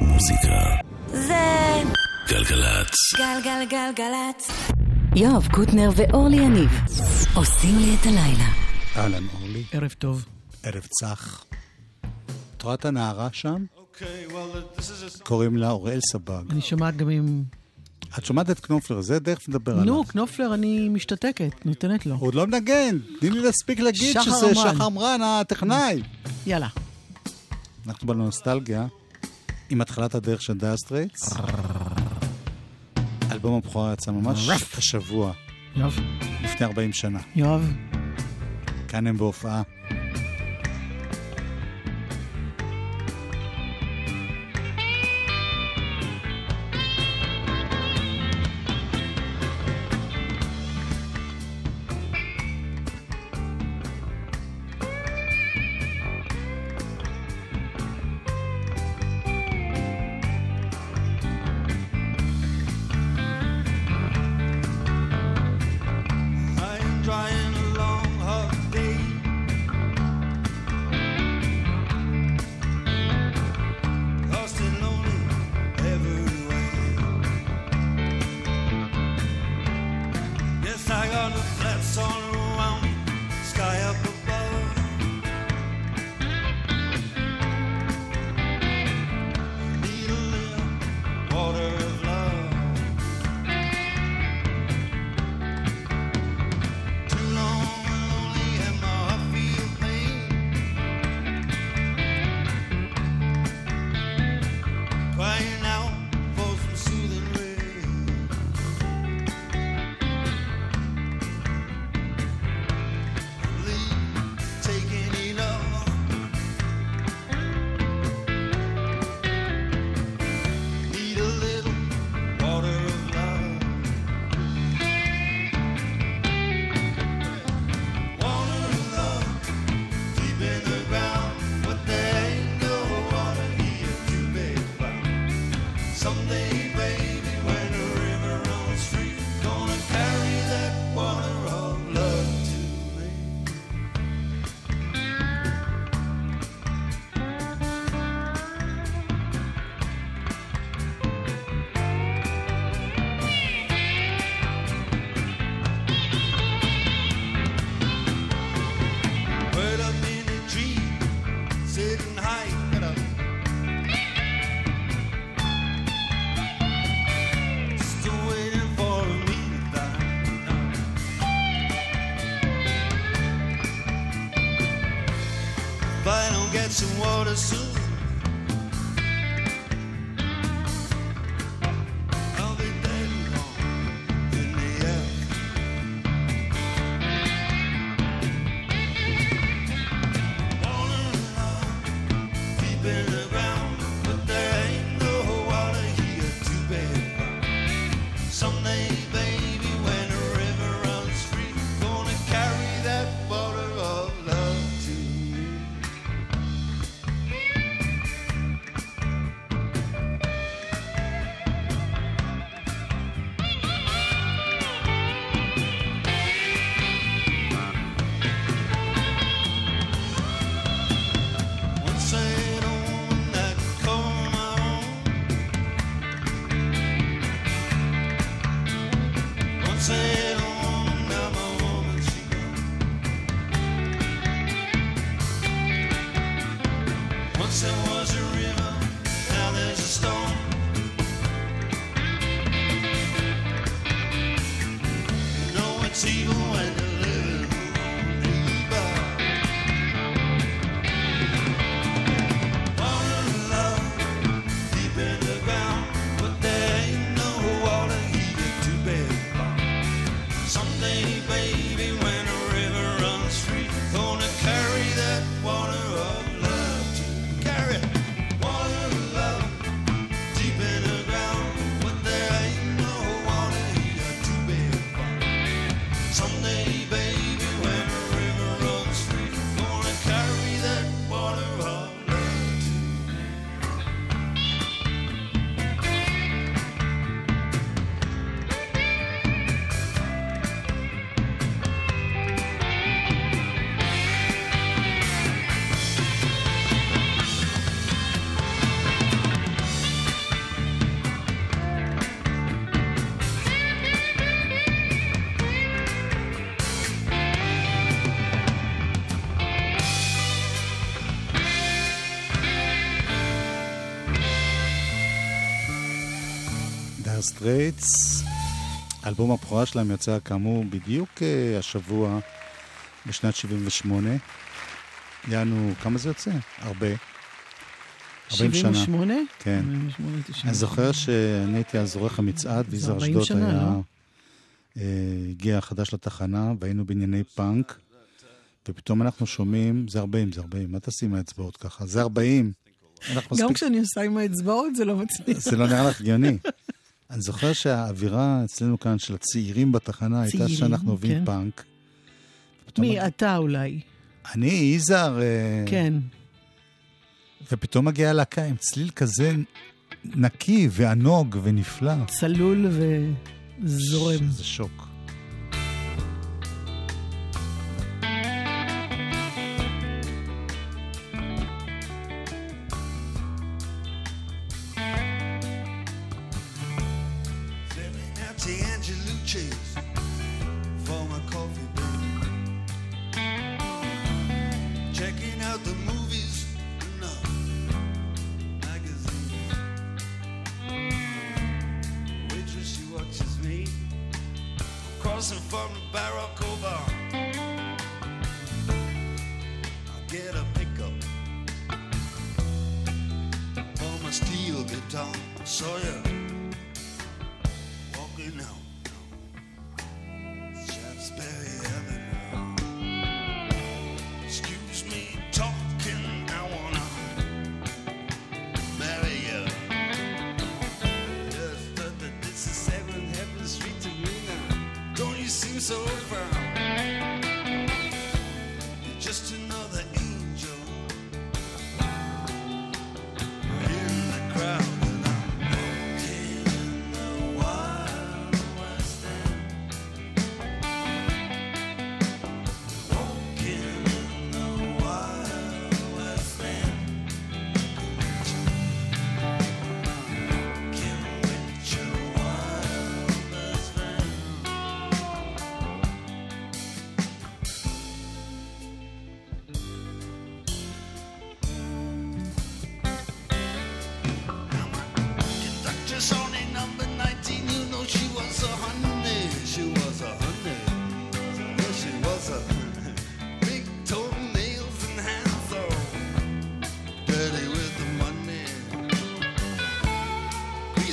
מוזיקה. זה גלגלצ. גלגלגלגלצ. יואב קוטנר ואורלי יניב עושים לי את הלילה. אהלן אורלי, ערב טוב. ערב צח. את רואה את הנערה שם? קוראים לה אוראל סבג. אני שומעת גם עם... את שומעת את קנופלר, זה דרך לדבר עליו. נו, קנופלר, אני משתתקת, נותנת לו. הוא עוד לא מנגן, תני לי להספיק להגיד שזה. שחר אמרן הטכנאי. יאללה. אנחנו בנוסטלגיה, עם התחלת הדרך של Dire Straits. אלבום הבכורה יצא ממש השבוע, יואב, לפני 40 שנה. יואב, כאן הם בהופעה. soon. Straits. אלבום הבכורה שלהם יצא כאמור בדיוק אה, השבוע, בשנת 78. יענו, כמה זה יוצא? הרבה. 40 שנה. 78? כן. 48, אני זוכר שאני הייתי אז עורך המצעד, ויזר אשדוד היה... לא? אה, הגיע חדש לתחנה, והיינו בענייני פאנק, ופתאום אנחנו שומעים, זה 40, זה 40, מה תעשי עם האצבעות ככה? זה 40. גם מספיק... כשאני עושה עם האצבעות זה לא מצליח. זה לא נראה לך הגיוני. אני זוכר שהאווירה אצלנו כאן של הצעירים בתחנה צעירים, הייתה שאנחנו אוהבים כן. פאנק. מי? אומר, אתה אולי. אני, יזהר. אה, כן. ופתאום מגיעה להקה עם צליל כזה נקי וענוג ונפלא. צלול וזורם. זה שוק.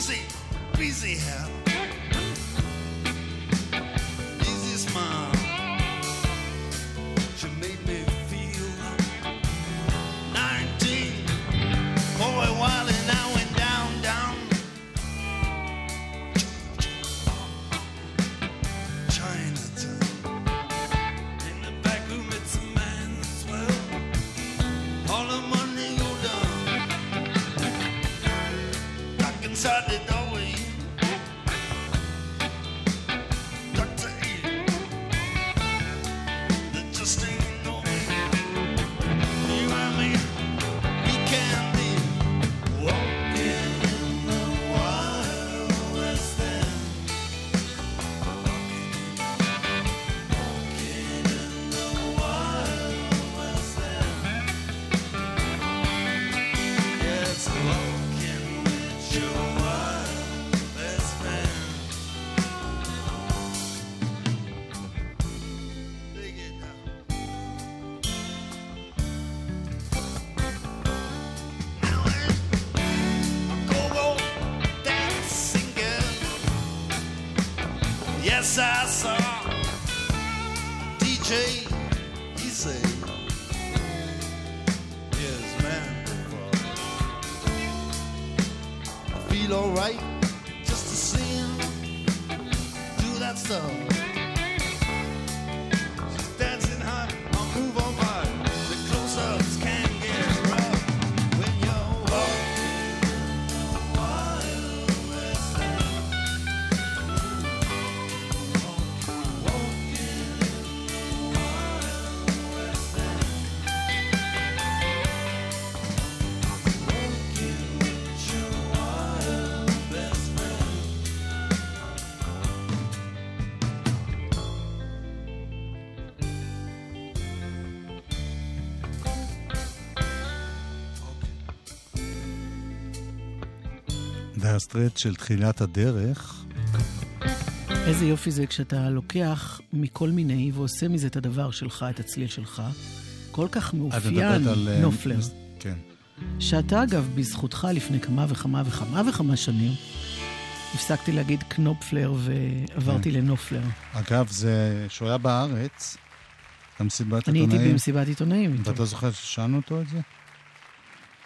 busy, busy hell. Straits של תחילת הדרך. איזה יופי זה כשאתה לוקח מכל מיני ועושה מזה את הדבר שלך, את הצליל שלך. כל כך מאופיין, על... אה, נופלר. מס- כן. שאתה, אגב, בזכותך לפני כמה וכמה וכמה וכמה שנים, הפסקתי להגיד קנופפלר ועברתי כן. לנופלר. אגב, זה... שהוא היה בארץ, במסיבת אני הייתי עיתונאים, במסיבת עיתונאים איתו. ואתה זוכר ששאלנו אותו את זה?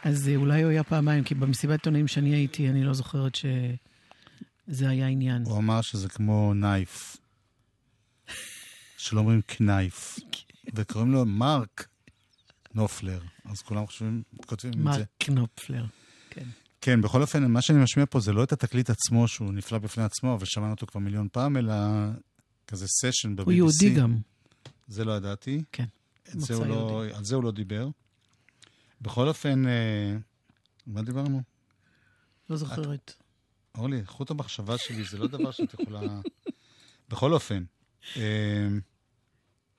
אז אה, אולי הוא היה פעמיים, כי במסיבת עיתונאים שאני הייתי, אני לא זוכרת שזה היה עניין. הוא אמר שזה כמו נייף. שלא אומרים קנייף. וקוראים לו מרק נופלר. אז כולם חושבים, כותבים את זה. מרק קנופפלר. כן. כן, בכל אופן, מה שאני משמיע פה זה לא את התקליט עצמו, שהוא נפלא בפני עצמו, אבל שמענו אותו כבר מיליון פעם, אלא כזה סשן ב-BBC. הוא יהודי גם. זה לא ידעתי. כן. מוצא לא, על זה הוא לא דיבר. בכל אופן, אה, מה דיברנו? לא זוכרת. אורלי, חוט המחשבה שלי זה לא דבר שאת יכולה... בכל אופן, אה,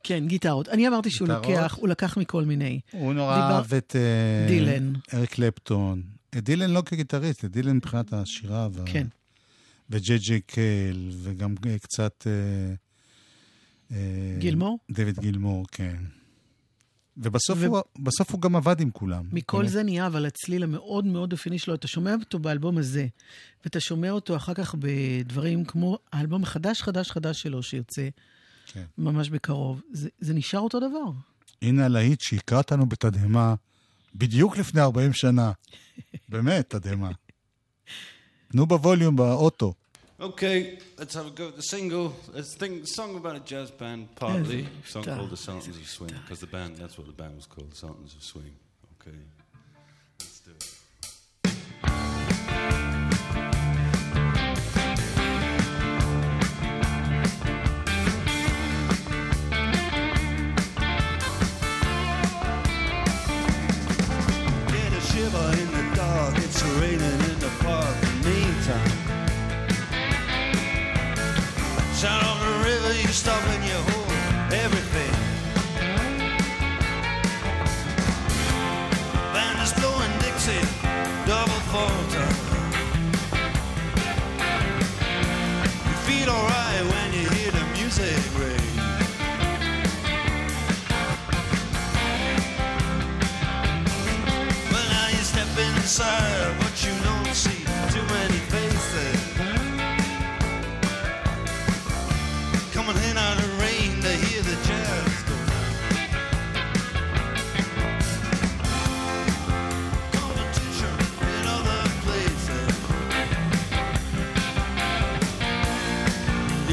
כן, גיטרות. אני אמרתי שהוא גיטרות? לוקח, הוא לקח מכל מיני. הוא נורא דיבר- אהב את... אה, דילן. אריק קלפטון. את דילן לא כגיטריסט, את דילן מבחינת השירה. וה... כן. וג'יי ג'יי קייל, וגם קצת... גילמור? דויד גילמור, כן. ובסוף ו- הוא, הוא גם עבד עם כולם. מכל באמת. זה נהיה, אבל הצליל המאוד מאוד אופייני שלו, אתה שומע אותו באלבום הזה, ואתה שומע אותו אחר כך בדברים כמו האלבום החדש חדש חדש שלו שיוצא כן. ממש בקרוב. זה, זה נשאר אותו דבר. הנה הלהיט שהכה אותנו בתדהמה בדיוק לפני 40 שנה. באמת, תדהמה. תנו בווליום באוטו. Okay, let's have a go at the single. Let's think song about a jazz band, partly. Song called The Sultans of Swing, because the band, that's what the band was called, The Sultans of Swing. Okay, let's do it.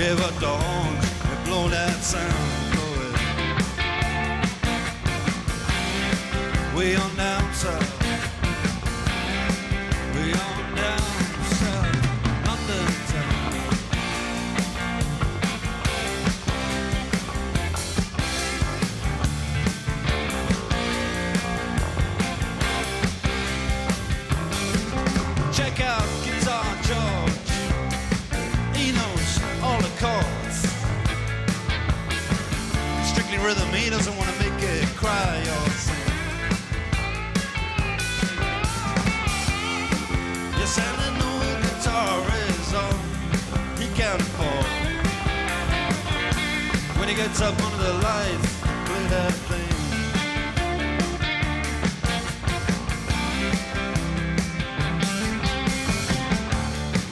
river dawn and blow that sound for. We announce rhythm, he doesn't want to make it cry or sing. Yes, and I know a guitar is all he can afford. When he gets up under the lights, play that thing.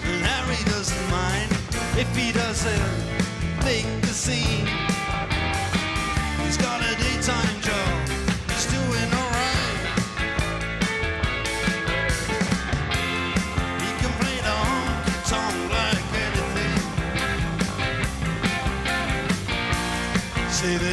And Harry doesn't mind if he doesn't make the scene. city.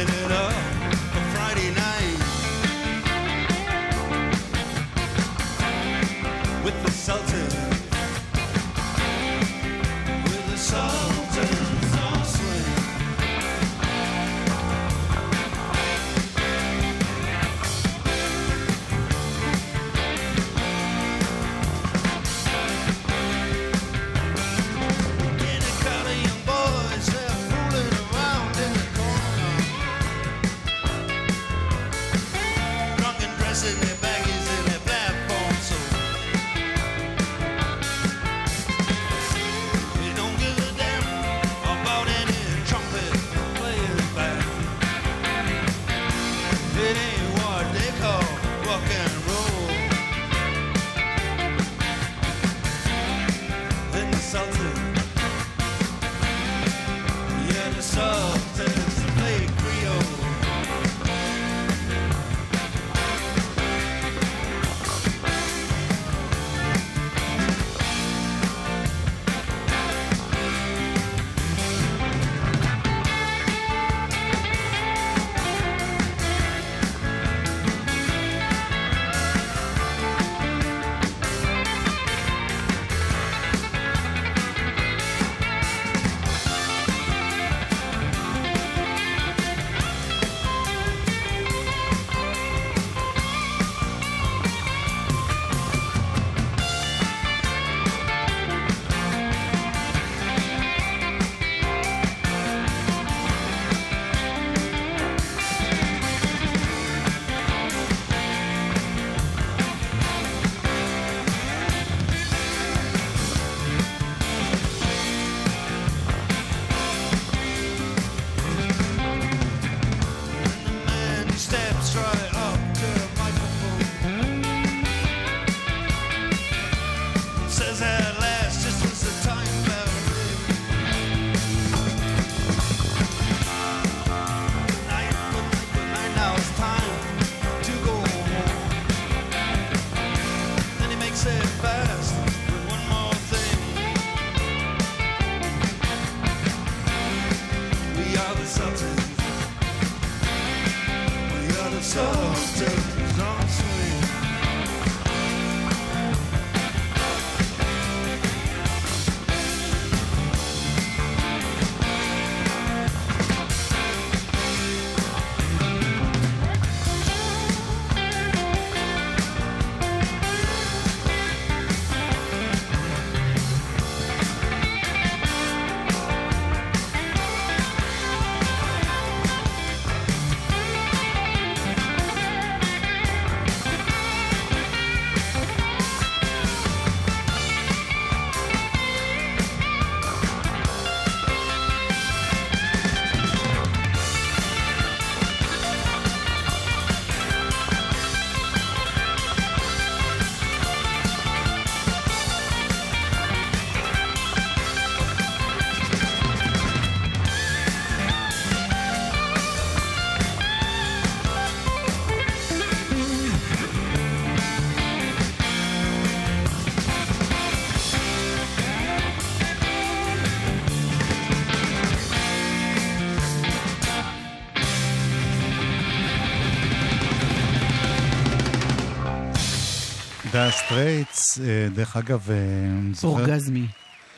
Straits, אה, דרך אגב, אה, אני זוכר... אורגזמי,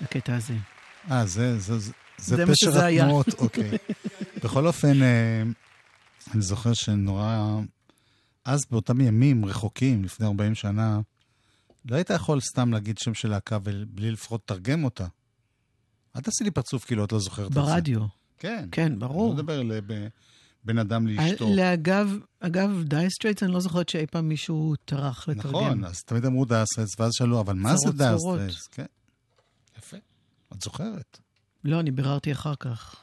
הקטע הזה. אה, זה, זה, זה, זה פשר. התנועות, אוקיי. בכל אופן, אה, אני זוכר שנורא... אז באותם ימים רחוקים, לפני 40 שנה, לא היית יכול סתם להגיד שם של להקה ובלי לפחות לתרגם אותה. אל תעשי לי פרצוף כאילו את לא זוכרת את זה. ברדיו. כן. כן, אני ברור. לא מדבר לבין אדם לאשתו. לאגב, אגב, Dire Straits, אני לא זוכרת שאי פעם מישהו טרח לתרגם. נכון, אז תמיד אמרו Dire Straits, ואז שאלו, אבל מה זה. Dire Straits? כן. יפה, את זוכרת. לא, אני ביררתי אחר כך.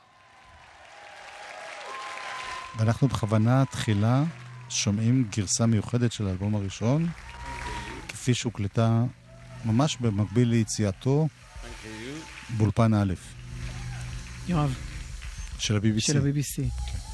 ואנחנו בכוונה תחילה שומעים גרסה מיוחדת של האלבום הראשון, כפי שהוקלטה ממש במקביל ליציאתו באולפן א' יואב, של ה-BBC. של ה-BBC. Sweet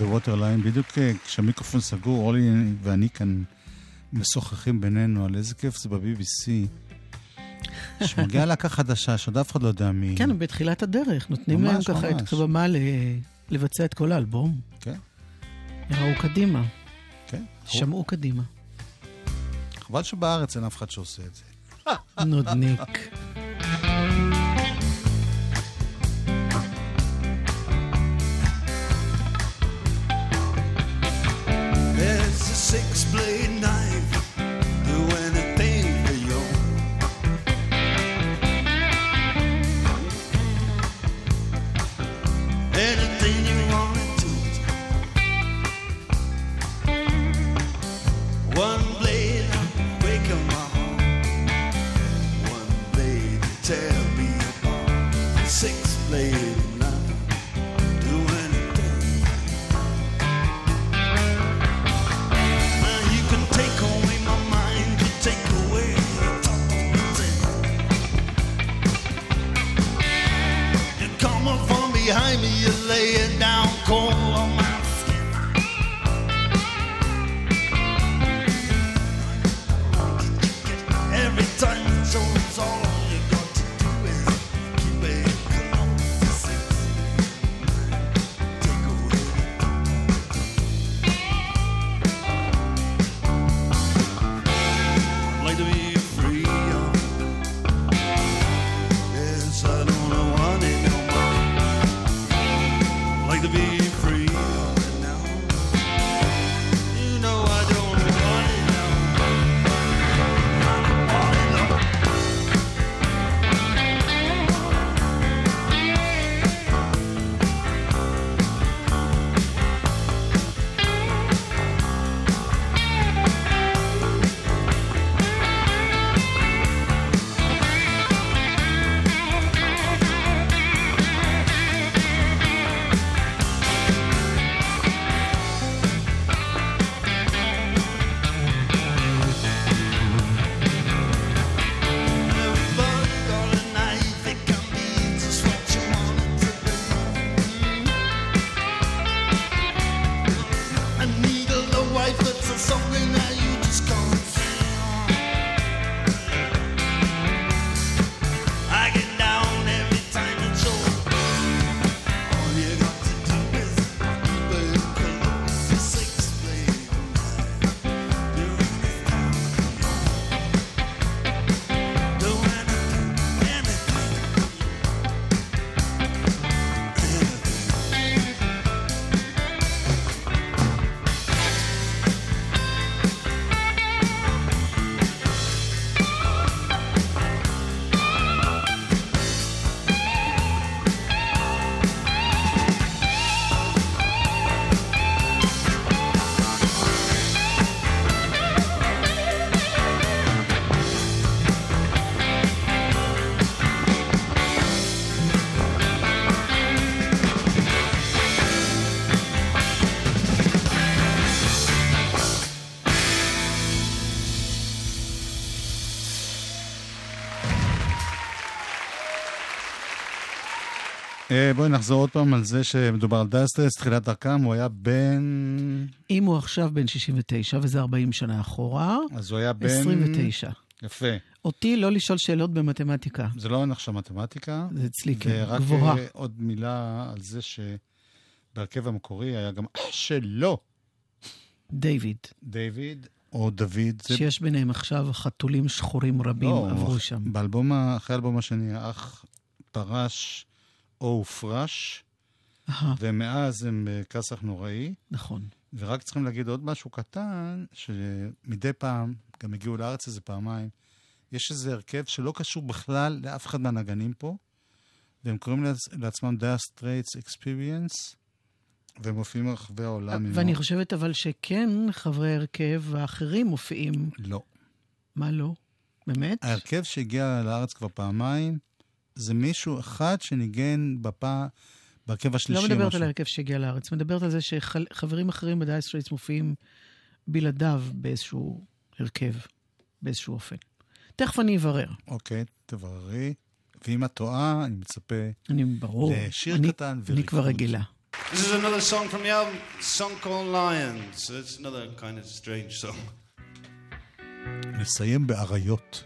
the water line, בדיוק אה, כשהמיקרופון סגור, אורלי ואני כאן משוחחים בינינו על איזה כיף זה ב-BBC. שמגיעה להקה חדשה, שעוד אף אחד לא יודע מי. כן, בתחילת הדרך, נותנים להם ממש, ככה את. הבמה ל- לבצע את כל האלבום. כן. ראו קדימה, כן. שמעו קדימה. חבל שבארץ אין אף אחד שעושה את זה. נודניק. There's a six blade knife, do anything for you. Anything you want to. One blade, break my heart. One blade, tear me apart. Six בואי נחזור עוד פעם על זה שמדובר על דסטרס, תחילת דרכם, הוא היה בן... אם הוא עכשיו בן 69, וזה 40 שנה אחורה, אז הוא היה בן... 29. יפה. אותי לא לשאול שאלות במתמטיקה. זה לא נחשב מתמטיקה. זה אצלי כן, ורק גבוהה. אה, עוד מילה על זה שבהרכב המקורי היה גם אח שלו, דיוויד, דיוויד, או דוד. זה שיש ביניהם עכשיו חתולים שחורים רבים לא, עברו שם. באלבום, אחרי האלבום השני, האח פרש או הופרש, ומאז הם בכסח נוראי. נכון. ורק צריכים להגיד עוד משהו קטן, שמדי פעם, גם הגיעו לארץ איזה פעמיים, יש איזה הרכב שלא קשור בכלל לאף אחד מהנגנים פה, והם קוראים לעצ- לעצמם Dire Straits Experience, והם מופיעים ברחבי העולם. ואני ה- חושבת אבל שכן חברי הרכב האחרים מופיעים. לא. מה לא? באמת? ההרכב שהגיע לארץ כבר פעמיים, זה מישהו אחד שניגן בפע... בהרכב השלישי. לא מדברת משהו. על ההרכב שהגיע לארץ, מדברת על זה שחברים אחרים ב Dire Straits מופיעים בלעדיו באיזשהו הרכב, באיזשהו אופן. תכף אני אברר. אוקיי, תבררי. ואם את טועה, אני מצפה אני ברור. לשיר אני, קטן אני וריקוד. כבר רגילה. This is another song from the album, a song called Lions. It's another kind of strange song. נסיים באריות.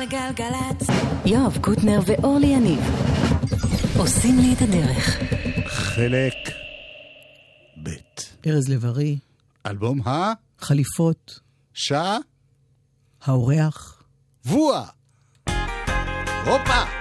על גלגלצ. יואב קוטנר ואורלי יניב עושים לי את הדרך. חלק ב'. ארז לב-ארי. אלבום ה? חליפות. שעה? האורח. וואה! הופה!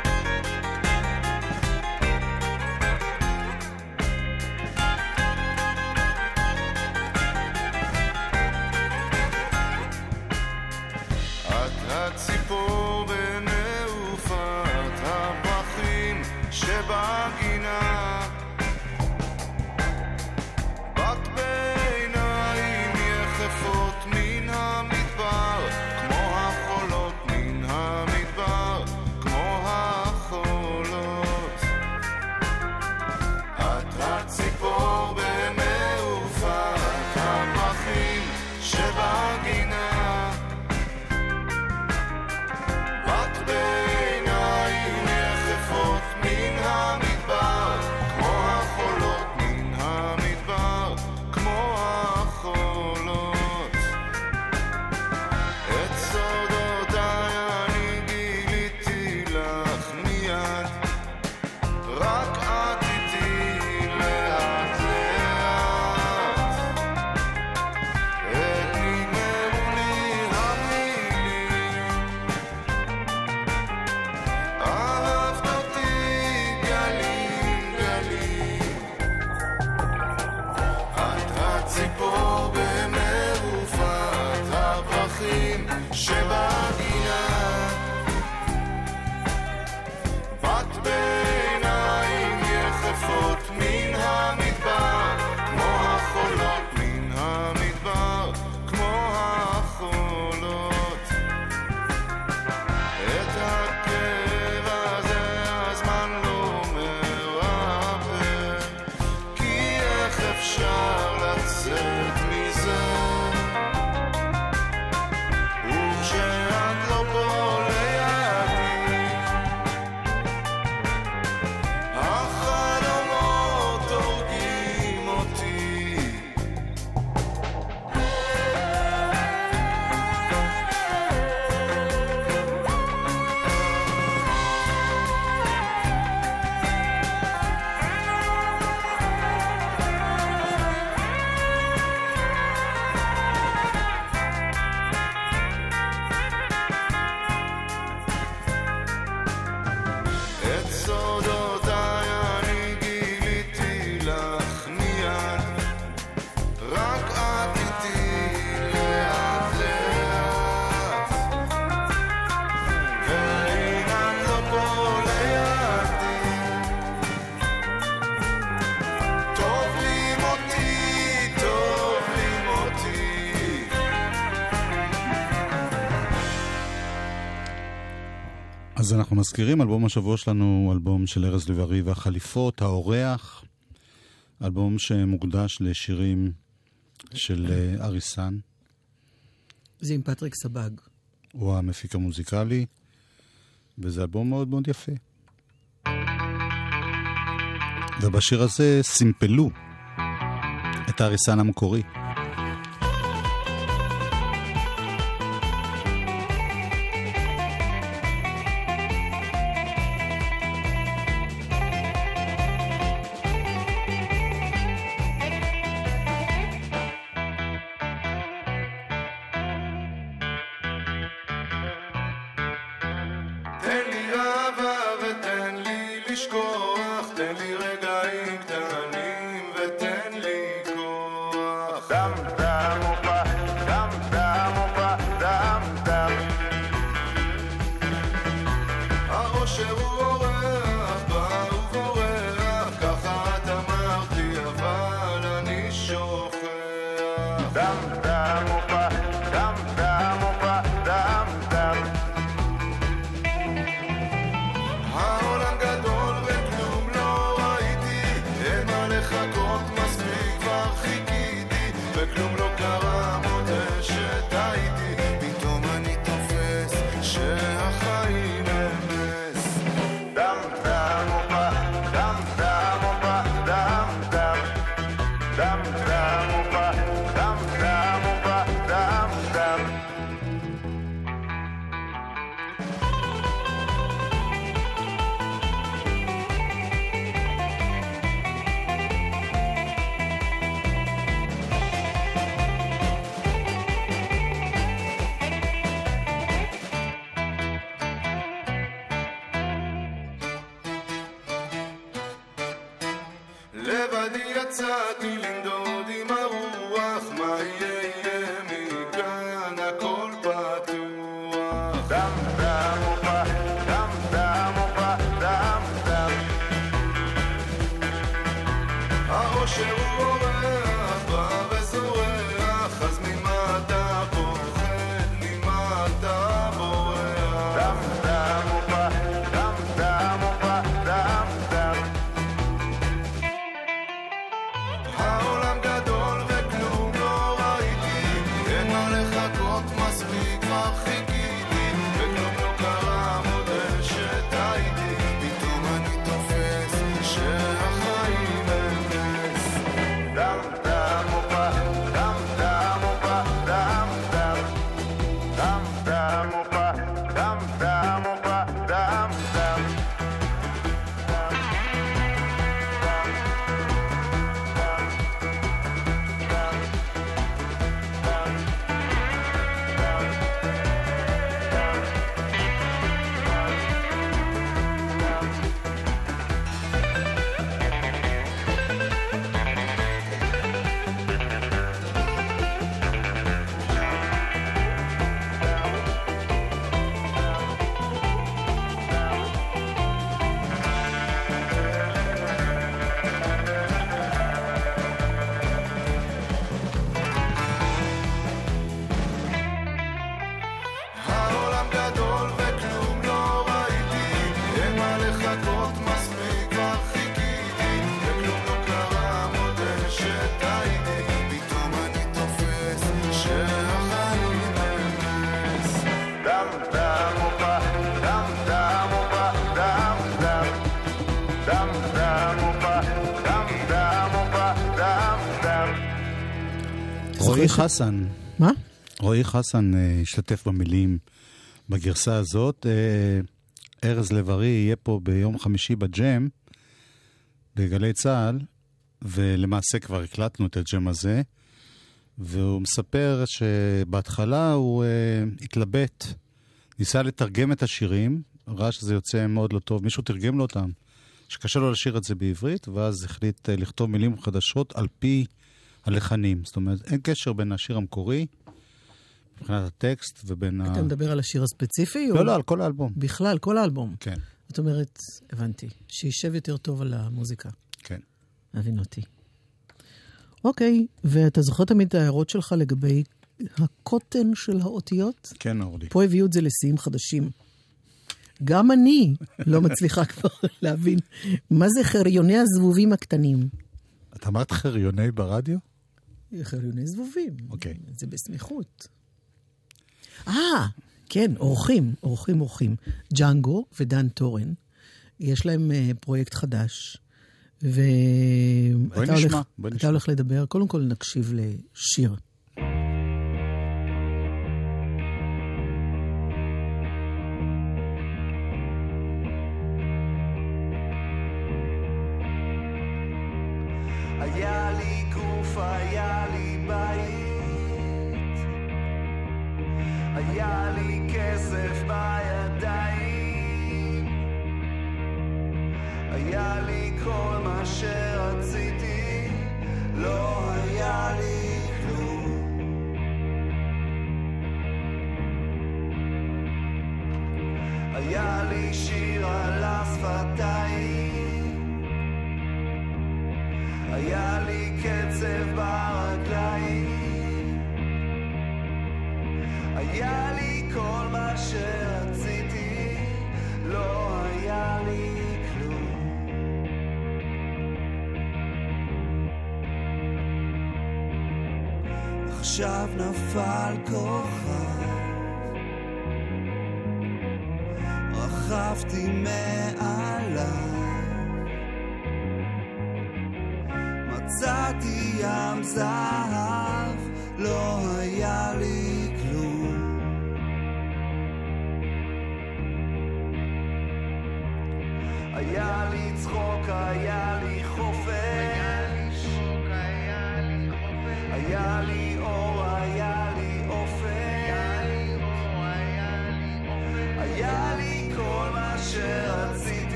מזכירים, אלבום השבוע שלנו הוא אלבום של ארז לב-ארי והחליפות, האורח, אלבום שמוקדש לשירים של אה, אריסן, זה עם פטריק סבג. הוא המפיק המוזיקלי, וזה אלבום מאוד מאוד יפה. ובשיר הזה סימפלו את האריסן המקורי. חסן, מה? רועי חסן אה, השתתף במילים בגרסה הזאת. אה, ארז לב-ארי יהיה פה ביום חמישי בג'ם, בגלי צה"ל, ולמעשה כבר הקלטנו את הג'ם הזה, והוא מספר שבהתחלה הוא אה, התלבט, ניסה לתרגם את השירים, ראה שזה יוצא מאוד לא טוב, מישהו תרגם לו אותם, שקשה לו לשיר את זה בעברית, ואז החליט אה, לכתוב מילים חדשות על פי הלחנים. זאת אומרת, אין קשר בין השיר המקורי, מבחינת הטקסט, ובין ה... אתה מדבר על השיר הספציפי? לא, או לא, על כל האלבום. בכלל, כל האלבום. כן, זאת אומרת, הבנתי, שישב יותר טוב על המוזיקה. כן. הבין אותי. אוקיי, ואתה זוכר תמיד את ההערות שלך לגבי הקוטן של האותיות? כן, אורלי. פה הביאו את זה לשיאים חדשים. גם אני לא מצליחה כבר להבין מה זה חריוני הזבובים הקטנים. את אמרת חריוני ברדיו? חריוני זבובים. אוקיי. זה בסמיכות. אה, כן, אורחים, אורחים, אורחים. ג'אנגו ודן טורן, יש להם אה, פרויקט חדש. ואתה הולך, נשמע. הולך לדבר, קודם כל נקשיב לשיר.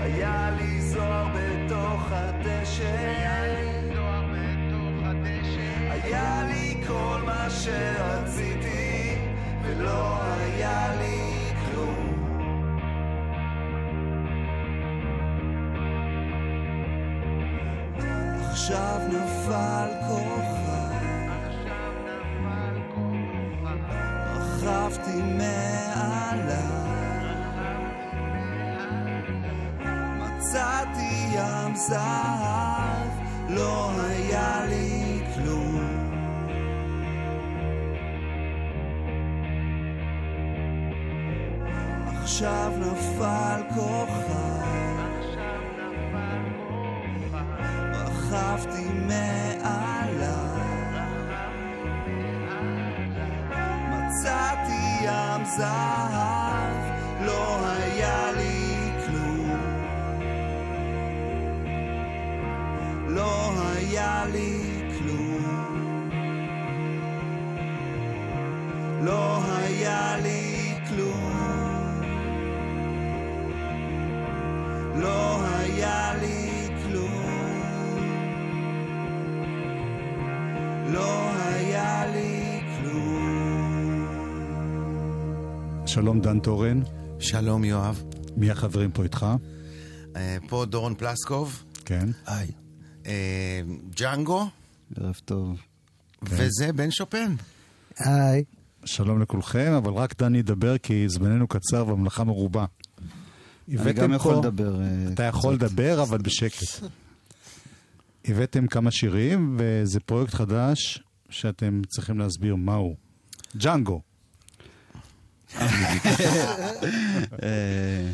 היה לי זוהר בתוך הדשא. היה לי כל מה שרציתי, ולא היה לי כלום. עכשיו נפל כוכב ים זהב, לא היה שלום דן טורן, שלום יואב, מי החברים פה איתך? אה, פה דורון פלסקוב, כן. היי, אה, ג'אנגו, ערב טוב. וזה בן שופן. היי. שלום לכולכם, אבל רק דן ידבר כי זמננו קצר והמלאכה מרובה. אני גם יכול פה- לדבר. אה, אתה יכול קצת. לדבר, אבל בשקט. הבאתם כמה שירים, וזה פרויקט חדש שאתם צריכים להסביר מהו. ג'אנגו. אה,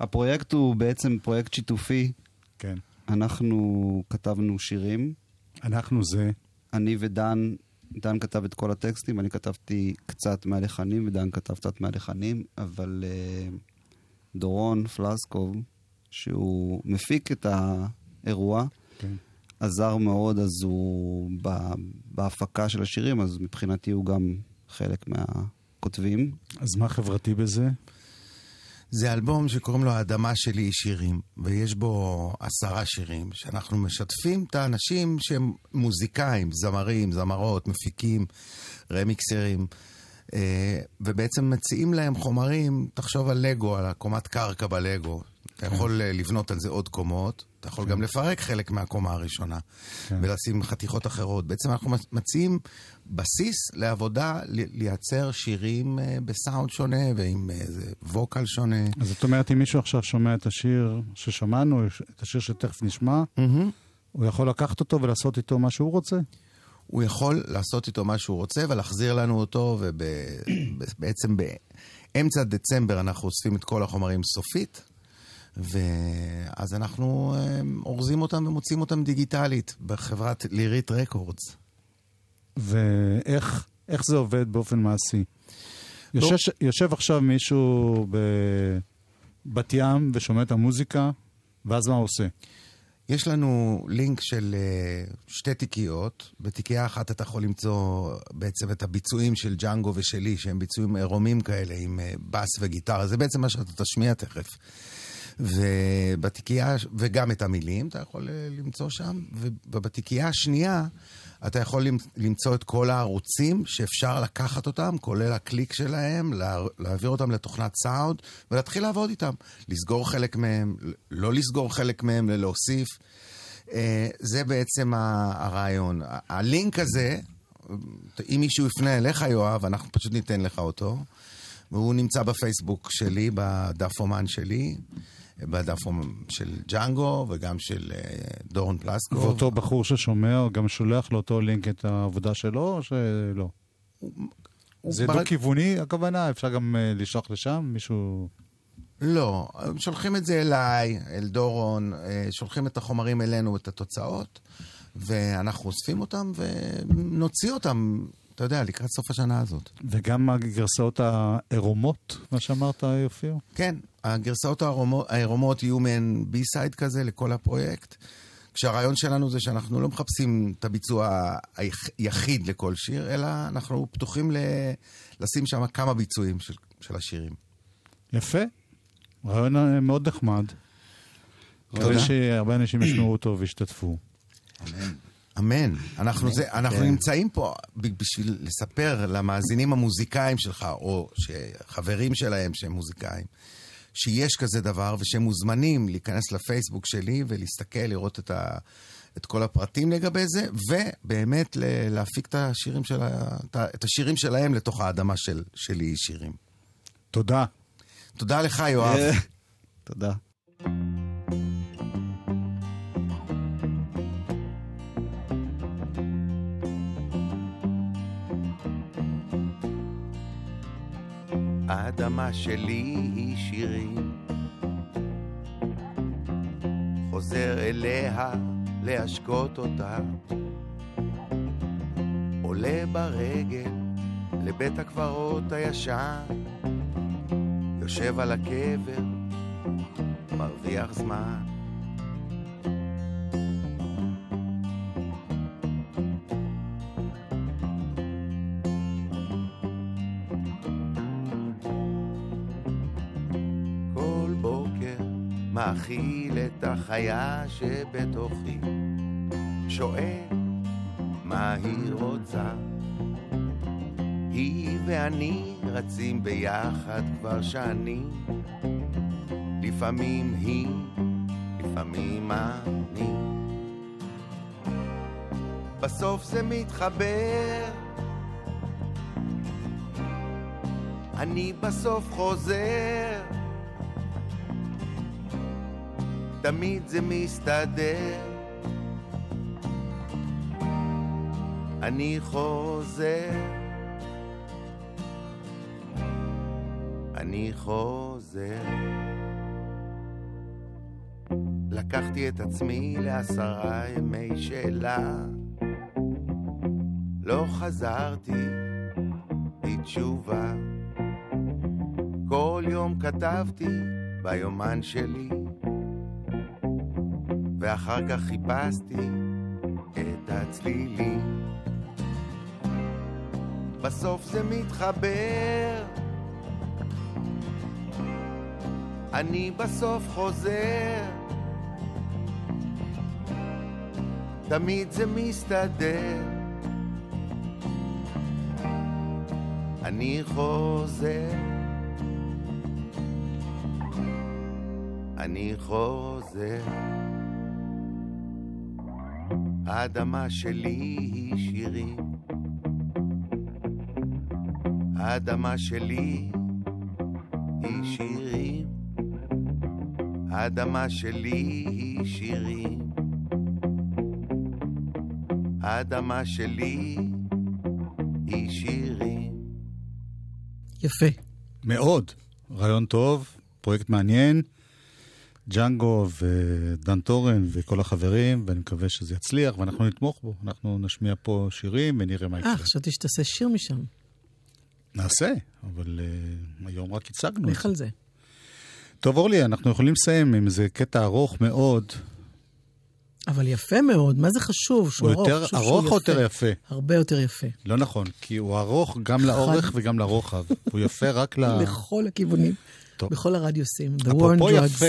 הפרויקט הוא בעצם פרויקט שיתופי. כן. אנחנו כתבנו שירים, אנחנו זה, אני ודן, דן כתב את כל הטקסטים, אני כתבתי קצת מהלחנים ודן כתב קצת מהלחנים, אבל אה, דורון פלסקוב, שהוא מפיק את האירוע, כן. עזר מאוד, אז הוא ב- בהפקה של השירים, אז מבחינתי הוא גם חלק מהכותבים. אז מה חברתי בזה? זה אלבום שקוראים לו האדמה שלי היא שירים, ויש בו עשרה שירים, שאנחנו משתפים את האנשים שהם מוזיקאים, זמרים, זמרות, מפיקים, רמיקסרים, אה, ובעצם מציעים להם חומרים, תחשוב על לגו, על הקומת קרקע בלגו. אתה יכול אה, לבנות על זה עוד קומות, אתה יכול גם לפרק חלק מהקומה הראשונה, ולשים חתיכות אחרות. בעצם אנחנו מציעים בסיס לעבודה לייצר שירים אה, בסאונד שונה ועם איזה ווקל שונה. אז זאת אומרת, אם מישהו עכשיו שומע את השיר ששמענו, את השיר שתכף נשמע, הוא יכול לקחת אותו ולעשות איתו מה שהוא רוצה? הוא יכול לעשות איתו מה שהוא רוצה ולהחזיר לנו אותו, ובעצם באמצע דצמבר אנחנו אוספים את כל החומרים סופית, ואז אנחנו אה, אורזים אותם ומוציאים אותם דיגיטלית בחברת לירית רקורדס. ואיך איך זה עובד באופן מעשי? יושב, יושב עכשיו מישהו בבת ים ושומע את המוזיקה, ואז מה הוא עושה? יש לנו לינק של אה, שתי תיקיות. בתיקייה אחת אתה יכול למצוא בעצם את הביצועים של ג'אנגו ושלי, שהם ביצועים עירומים כאלה עם אה, בס וגיטרה. זה בעצם מה שאתה תשמיע תכף. ובתיקייה, וגם את המילים אתה יכול אה, למצוא שם, ובתיקייה השנייה אתה יכול למ- למצוא את כל הערוצים שאפשר לקחת אותם, כולל הקליק שלהם, לה, להעביר אותם לתוכנת סאונד ולהתחיל לעבוד איתם. לסגור חלק מהם, לא לסגור חלק מהם, להוסיף. אה, זה בעצם הרעיון. הלינק הזה, אם מישהו יפנה אליך, יואב, אנחנו פשוט ניתן לך אותו. והוא נמצא בפייסבוק שלי, בדף אומן שלי, בדף של ג'אנגו וגם של אה, דורון פלסקו. ואותו בחור ששומע גם שולח לאותו לינק את העבודה שלו, או שלא? זה בר- דו-כיווני הכוונה? אפשר גם אה, לשלוח לשם? מישהו... לא, שולחים את זה אליי, אל דורון, אה, שולחים את החומרים אלינו, את התוצאות, ואנחנו אוספים אותם ונוציא אותם, אתה יודע, לקראת סוף השנה הזאת. וגם הגרסאות העירומות, מה שאמרת, יופיעו? כן, הגרסאות העירומות, יהיו מעין בי-סייד כזה לכל הפרויקט. כשהרעיון שלנו זה שאנחנו לא מחפשים את הביצוע היחיד לכל שיר, אלא אנחנו פתוחים ל... לשים שם כמה ביצועים של, של השירים. יפה. רעיון אה, מאוד נחמד. מקווה שהרבה אנשים ישמעו אותו וישתתפו. אמן. אנחנו, זה, אנחנו כן. נמצאים פה בשביל לספר למאזינים המוזיקאים שלך, או חברים שלהם שהם מוזיקאים, שיש כזה דבר, ושהם מוזמנים להיכנס לפייסבוק שלי ולהסתכל, לראות את, ה, את כל הפרטים לגבי זה, ובאמת ל- להפיק את השירים, של ה, את השירים שלהם לתוך האדמה של, שלי שירים. תודה. תודה לך, יואב. תודה. האדמה שלי היא שירים, חוזר אליה להשקות אותה, עולה ברגל לבית הקברות הישן, יושב על הקבר, מרוויח זמן. מאכיל את החיה שבתוכי, שואל מה היא רוצה. היא ואני רצים ביחד כבר שנים, לפעמים היא, לפעמים אני. בסוף זה מתחבר, אני בסוף חוזר. תמיד זה מסתדר. אני חוזר. אני חוזר. לקחתי את עצמי לעשרה ימי שאלה. לא חזרתי בתשובה. כל יום כתבתי ביומן שלי. ואחר כך חיפשתי את הצלילים. בסוף זה מתחבר, אני בסוף חוזר, תמיד זה מסתדר. אני חוזר. אני חוזר. האדמה שלי היא שירים. האדמה שלי היא שירים. האדמה שלי היא שירים. האדמה שלי היא שירים. יפה. מאוד. רעיון טוב, פרויקט מעניין. ג'אנגו ודן טורן וכל החברים, ואני מקווה שזה יצליח, ואנחנו נתמוך בו. אנחנו נשמיע פה שירים ונראה מה יקרה. אה, חשבתי שתעשה שיר משם. נעשה, אבל uh, היום רק הצגנו את זה. על זה. טוב, אורלי, אנחנו יכולים לסיים עם איזה קטע ארוך מאוד. אבל יפה מאוד, מה זה חשוב שהוא הוא ארוך? יותר חשוב שהוא ארוך או יותר יפה? הרבה יותר יפה. לא נכון, כי הוא ארוך גם לאורך וגם לרוחב. הוא יפה רק ל... לכל הכיוונים. טוב. בכל הרדיוסים. אפרופו. יפה,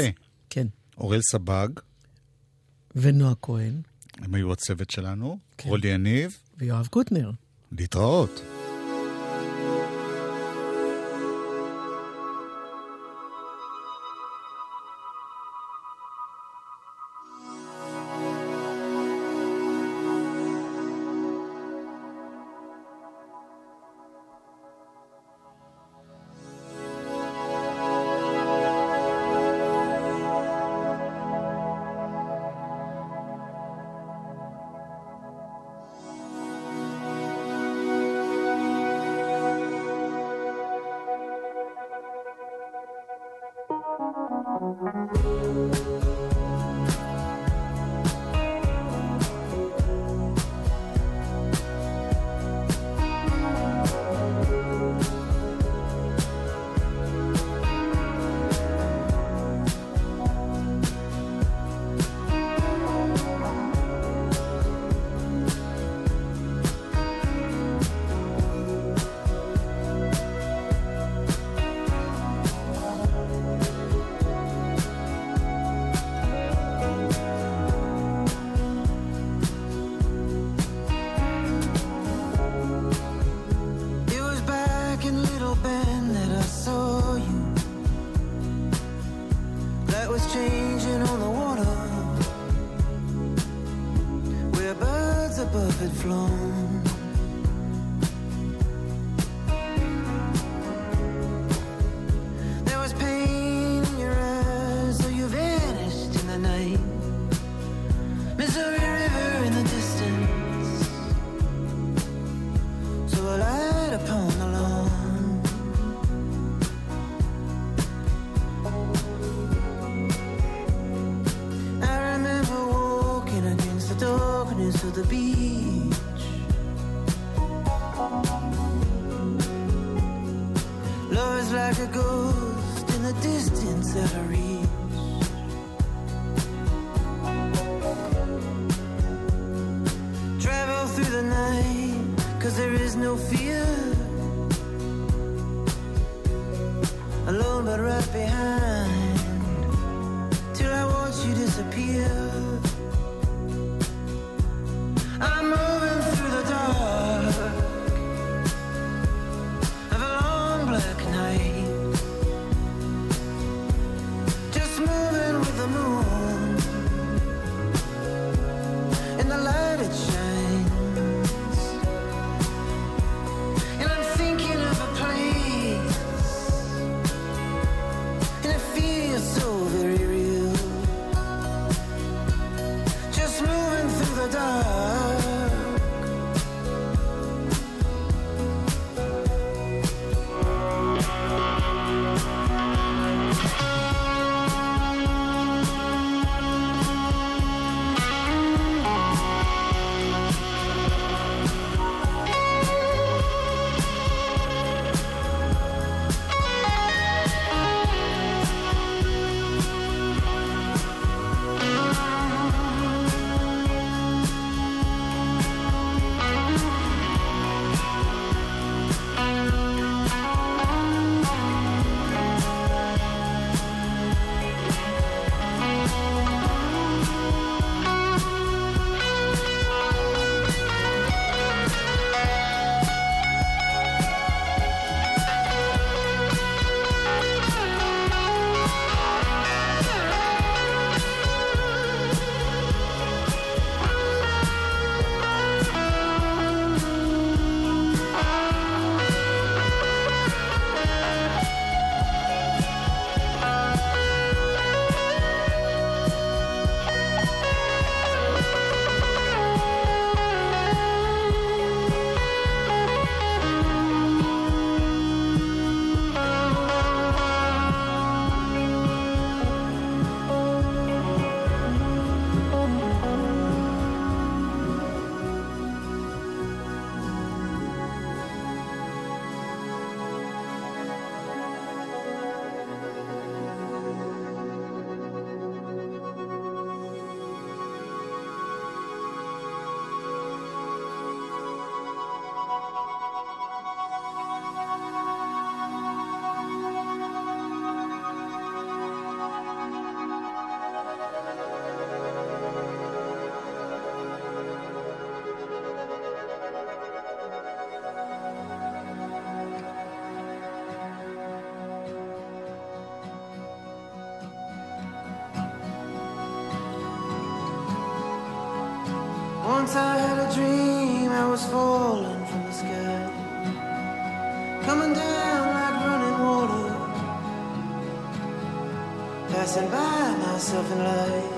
כן. אוראל סבג, ונועה כהן, הם היו הצוות שלנו, כן. אורלי יניב, ויואב קוטנר. להתראות. Once I had a dream I was falling from the sky. Coming down like running water. Passing by myself in life.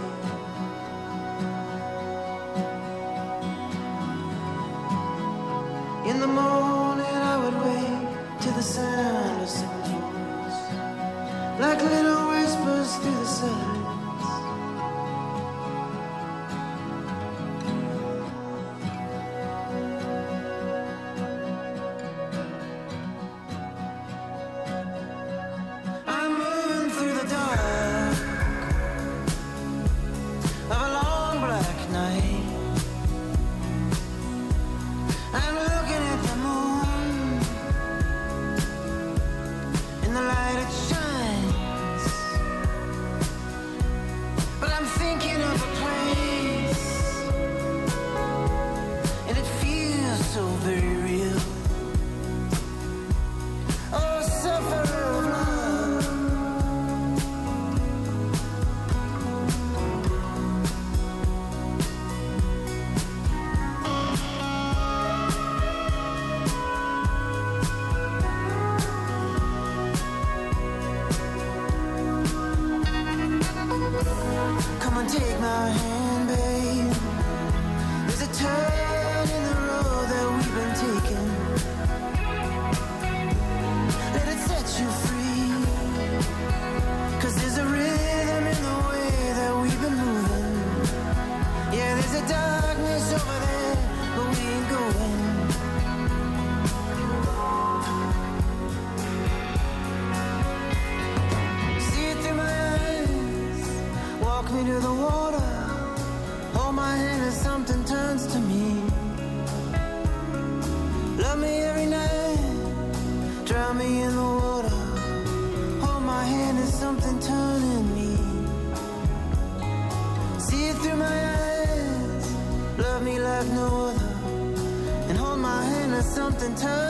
body in the water. Hold my hand and something turning me. See it through my eyes. Love me like no other. And hold my hand and something turning